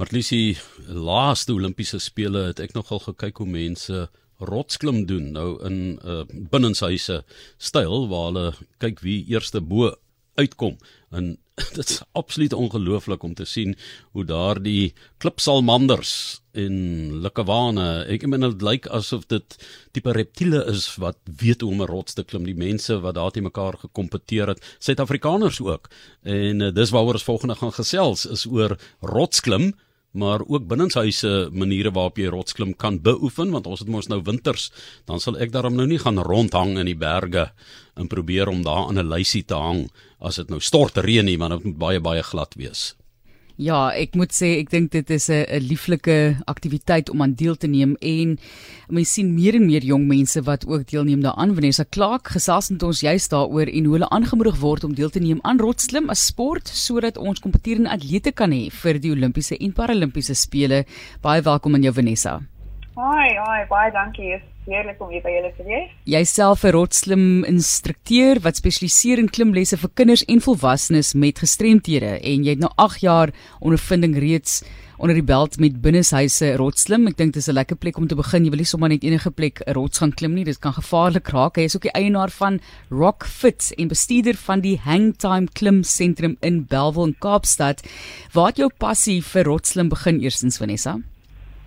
Maar Lisie, laaste Olimpiese spele het ek nogal gekyk hoe mense rotsklim doen nou in uh, binnenshuise styl waar hulle kyk wie eerste bo uitkom. En dit is absoluut ongelooflik om te sien hoe daardie klipsalmanders en likkewane ek meen dit lyk asof dit tipe reptiele is wat weet hoe om 'n rots te klim. Die mense wat daar te mekaar gekompeteer het suid-afrikaners ook. En uh, dis waaroor ons volgende gaan gesels is oor rotsklim maar ook binnenshuise maniere waarop jy rotsklim kan beoefen want ons het mos nou winters dan sal ek daarom nou nie gaan rondhang in die berge en probeer om daar aan 'n lysie te hang as dit nou stort reën nie want dit moet baie baie glad wees Ja, ek moet sê ek dink dit is 'n 'n lieflike aktiwiteit om aan deel te neem en mens sien meer en meer jong mense wat ook deelneem daaraan. Vanessa Clark gesels met ons juist daaroor en hoe hulle aangemoedig word om deel te neem aan rotsklim as sport sodat ons kompeterende atlete kan hê vir die Olimpiese en Paralimpiese spele. Baie welkom aan jou Vanessa. Hi, hi, baie dankie. Is heerlik om hier by julle te wees. Jouself 'n rotslim instrukteur wat spesialiseer in klimlesse vir kinders en volwassenes met gestremthede en jy het nou 8 jaar ondervinding reeds onder die belt met binneshuise rotslim. Ek dink dis 'n lekker plek om te begin. Jy wil nie sommer net enige plek rots gaan klim nie. Dit kan gevaarlik raak. Hy is ook die eienaar van Rock Fit en bestuurder van die Hangtime Klim Sentrum in Bellville in Kaapstad. Waar het jou passie vir rotslim begin eerstens Vanessa?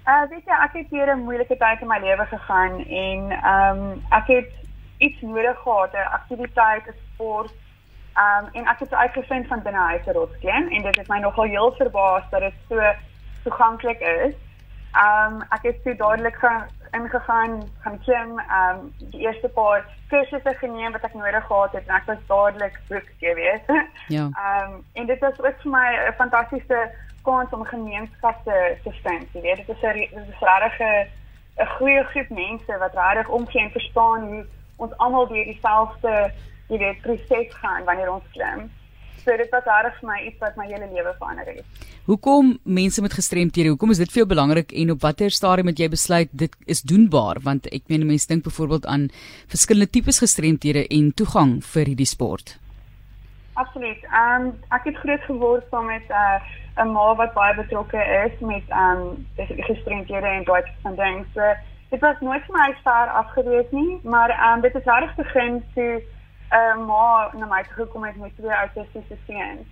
Uh weet jy, ek het hier 'n moeilike tyd in my lewe gegaan en ehm um, ek het iets nodig gehad, 'n aktiwiteit, 'n sport. Ehm um, en ek het uitgevind van binnehuise rotsklim en dit het my nogal heel verbaas dat dit so toeganklik is. Ehm um, ek het so dadelik gaan ingegaan, gaan klim, ehm um, die eerste paar kursusse geneem wat ek nodig gehad het en ek was dadelik hooked, jy weet. Ja. Ehm um, en dit was ook vir my 'n fantastiese kans om gemeenskap te vind. Jy weet, dit is 'n dit is regtig 'n goeie groep mense wat regtig omgee en verstaan hoe ons almal deur dieselfde, jy weet, proses gaan wanneer ons klim. So dit was regtig vir my iets wat my hele lewe verander het. Hoekom mense met gestremthede, hoekom is dit vir jou belangrik en op watter stadium het jy besluit dit is doenbaar? Want ek meen mense dink byvoorbeeld aan verskillende tipes gestremthede en toegang vir hierdie sport. Absoluut. Ehm um, ek het groot geword saam met 'n uh, ma wat baie betrokke is met ehm um, gestremdhede en daai van dinge. So dit was nooit vir my ver afgewees nie, maar ehm um, dit het reg begin toe 'n uh, ma na my toe gekom het met twee autistiese seuns.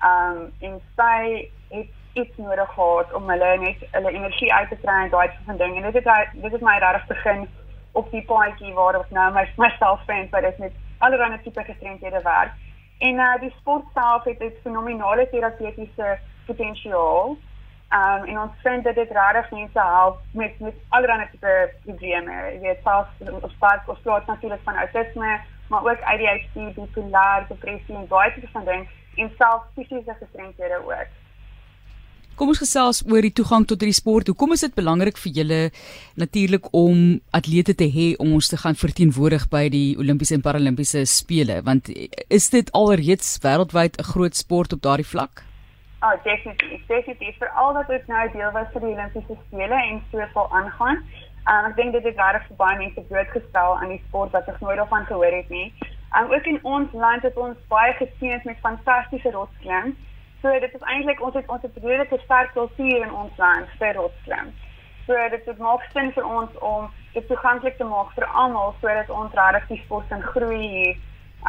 Ehm um, en sy het iets nodig gehad om hulle net hulle energie uit te kry en daai van dinge. En dit het dit het my reg begin op die paadjie waar ek nou my myself vind wat dit met allerlei tipe gestremdhede werk. En uh, die sport self het 'n fenominale terapeutiese potensiaal. Um en ons vind dat dit regtig mense help met met allerlei tipe probleme. Jy weet, selfs ons praat ons praat natuurlik van autisme, maar ook ADHD, bipolaar, depressie en baie tipe van dinge en selfs fisiese gestremdhede ook. Kom ons gesels oor die toegang tot hierdie sport. Hoekom is dit belangrik vir julle natuurlik om atlete te hê om ons te gaan verteenwoordig by die Olimpiese en Paralimpiese spele? Want is dit alreeds wêreldwyd 'n groot sport op daardie vlak? Oh, definitief. Definitief. Veral dat dit nou deel was van die Olimpiese spele en so sal aangaan. Um, ek dink dit het regtig vir baie mense blootgestel aan die sport wat ek nooit daarvan gehoor het nie. Um, ook in ons land het ons baie geseën met fantastiese rotsklim. So dit is eintlik ons het ons het redelike sterk kultuur in ons land vir rotsklim. So dit het maak sin vir ons om dit toeganklik te maak vir almal sodat ons regtig die sport kan groei hier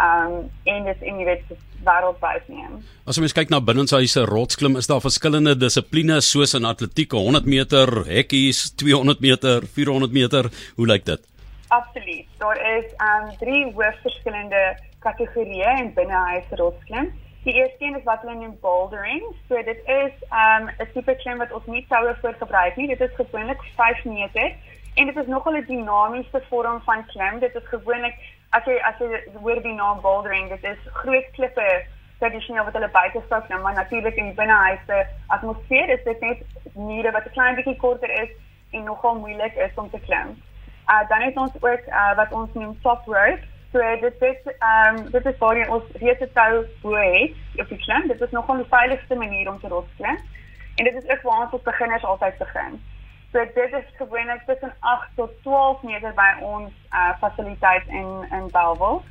um en dit en jy weet wêreldwyd neem. As ons kyk na binnenshuise rotsklim, is daar verskillende dissiplines soos in atletiek, 100 meter, hekkies, 200 meter, 400 meter. Hoe lyk dit? Absoluut. Daar is um drie hoofverskillende kategorieë in binnehuise rotsklim. Die eerste een is wat hulle noem bouldering. So dit is 'n tipe klim wat ons nie toue voor gebruik nie. Dit is gewoonlik 5 meter en dit is nogal 'n dinamiese vorm van klim. Dit is gewoonlik as jy as jy hoor die naam bouldering, dit is groot klippe tradisioneel wat hulle buite stok nou, maar natuurlik in die binnehuise atmosfeer is dit net mure wat 'n klein bietjie korter is en nogal moeilik is om te klim. Uh dan het ons ook uh wat ons noem top rope. So dit is ehm um, dit is waar jy ons reëse tou bo het op die klim. Dit is nogal die veiligste manier om te rotsklim. En dit is ook waar ons beginners altyd begin. So dit is gewoonlik tussen 8 tot 12 meter by ons uh fasiliteit in in Bellville.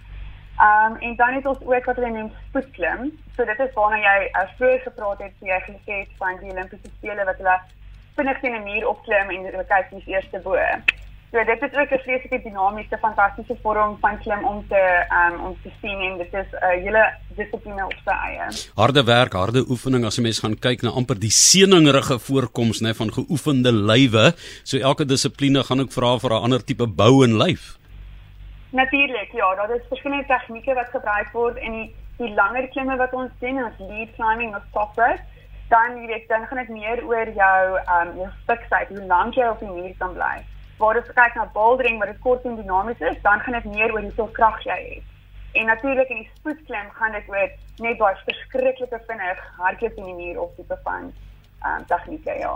Um en dan het ons ook wat hulle noem spoedklim. So dit is waarna jy uh, vroeër gepraat het, jy gesê het van die Olimpiese spele wat hulle vinnig teen 'n muur opklim en hulle kyk wie's eerste bo. So dit is ook 'n vreeslike dinamiese, fantastiese vorm van klim om te um om te sien en dit is 'n uh, hele dissipline op sy eie. Harde werk, harde oefening as 'n mens gaan kyk na amper die seningerige voorkoms nê van geoefende lywe. So elke dissipline gaan ook vra vir 'n ander tipe bou en lyf. Natuurlik, ja, daar is verskillende tegnieke wat gebruik word en die die langer klimme wat ons doen, ons lead climbing of top rope, dan jy weet, dan gaan dit meer oor jou um jou fiksheid, hoe lank jy op die muur kan bly waar jy kyk na bouldering wat kort en dinamies is, dan gaan dit meer oor hoeveel krag jy het. En natuurlik in die spoedklim gaan dit oor net daai verskriklike vinnig hardloop in die muur of tipe van um tegnieke ja.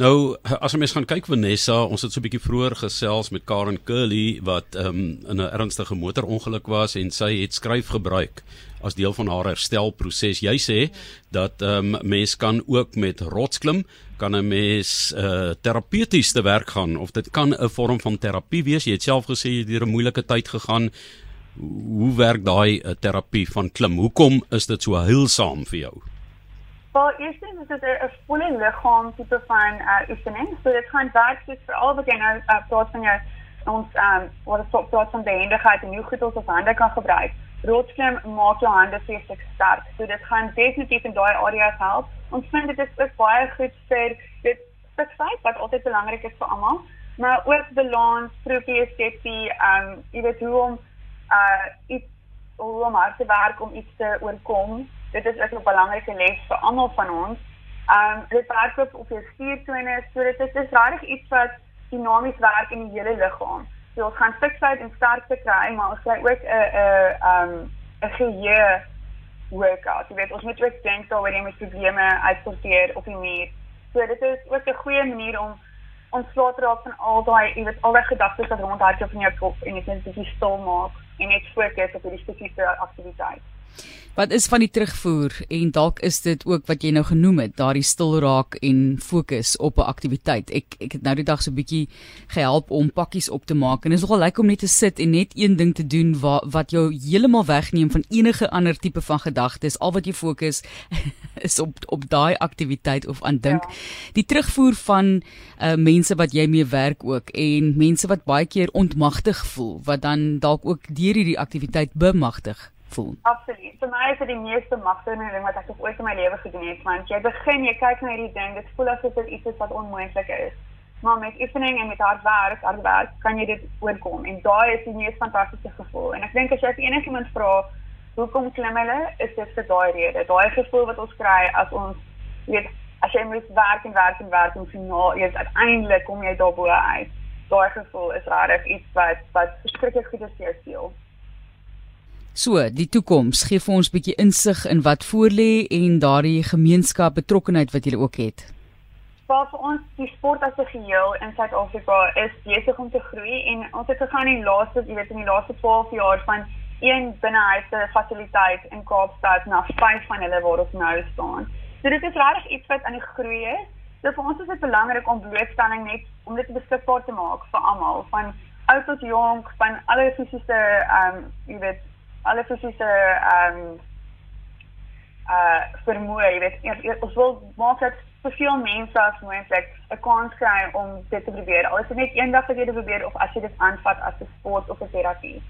Nou as ons gaan kyk Vanessa, ons het so 'n bietjie vroeër gesels met Karen Curley wat um in 'n ernstige motorongeluk was en sy het skryf gebruik as deel van haar herstelproses. Jy sê dat um mens kan ook met rotsklim kan 'n mens uh terapeuties te werk gaan of dit kan 'n vorm van terapie wees. Jy het self gesê jy het deur 'n moeilike tyd gegaan. Hoe werk daai uh, terapie van klim? Hoekom is dit so heilsaam vir jou? Wel, eerstens is dit 'n volle liggaam tipe van uh, oefening. So dit gaan werk soos vir al wat jy nou uh, praat van jou ons um wat ons praat van behendigheid en hoe goed ons ons hande kan gebruik. Rotsklim maak jou hande vreeslik sterk. So dit gaan definitief in daai areas help. Ons vind dit is ook baie goed vir dit fiksheid wat altyd belangrik is vir almal, maar ook balans, proprioceptie, um jy weet hoe om uh iets hoe om hard te werk om iets te oorkom dit is ook 'n belangrike les vir almal van ons. Um dit werk op op jou spiertone, so dit is dis regtig iets wat dinamies werk in die hele liggaam. So ons gaan fiksheid en sterkte kry, maar ons kry ook 'n 'n um 'n geheue workout. Jy weet, ons moet ook dink daaroor jy moet probleme uitsorteer op die muur. So dit is ook 'n goeie manier om ontslae te raak van al daai, jy weet, al die gedagtes wat rondhardloop in jou kop en net 'n bietjie stil maak en net fokus op hierdie spesifieke aktiwiteit. Wat is van die terugvoer en dalk is dit ook wat jy nou genoem het, daardie stil raak en fokus op 'n aktiwiteit. Ek ek het nou die dag so 'n bietjie gehelp om pakkies op te maak en dit is nogal lekker om net te sit en net een ding te doen wat wat jou heeltemal wegneem van enige ander tipe van gedagtes. Al wat jy fokus is op op daai aktiwiteit of aan dink. Ja. Die terugvoer van uh mense wat jy mee werk ook en mense wat baie keer ontmagtig voel wat dan dalk ook deur hierdie aktiwiteit bemagtig voel. Absoluut. Vir my is dit die meeste magtige ding wat ek ooit in my lewe gedoen het, want jy begin, jy kyk na hierdie ding, dit voel asof dit iets is wat onmoontlik is. Maar met oefening en met hard werk, hard werk, kan jy dit oorkom en daai is die mees fantastiese gevoel. En ek dink as jy enigiemand vra hoekom klim hulle, is dit vir daai rede. Daai gevoel wat ons kry as ons weet as jy moet werk en werk en werk en finaal eers uiteindelik kom jy daarbo uit. Daai gevoel is regtig iets wat wat verskriklik goed is vir jou siel. So, die toekoms gee vir ons 'n bietjie insig in wat voorlê en daardie gemeenskap betrokkenheid wat julle ook het. Wel vir ons die sport as 'n geheel in Suid-Afrika is besig om te groei en ons het gegaan in die laaste, jy weet in die laaste 12 jaar van een binnehuise fasiliteit in Kaapstad na vyf van hulle waar ons nou staan. So dit is regtig iets wat aan die groei is. So vir ons is dit belangrik om blootstelling net om dit beskikbaar te maak vir almal van oud tot jonk, van alle fisiese ehm um, jy weet alle fisiese ehm um, uh vermoë, jy weet, eers, eers, ons wil maak dat soveel mense as moontlik 'n kans kry om dit te probeer. Al is dit net eendag wat jy dit probeer of as jy dit aanvat as 'n sport of 'n terapie.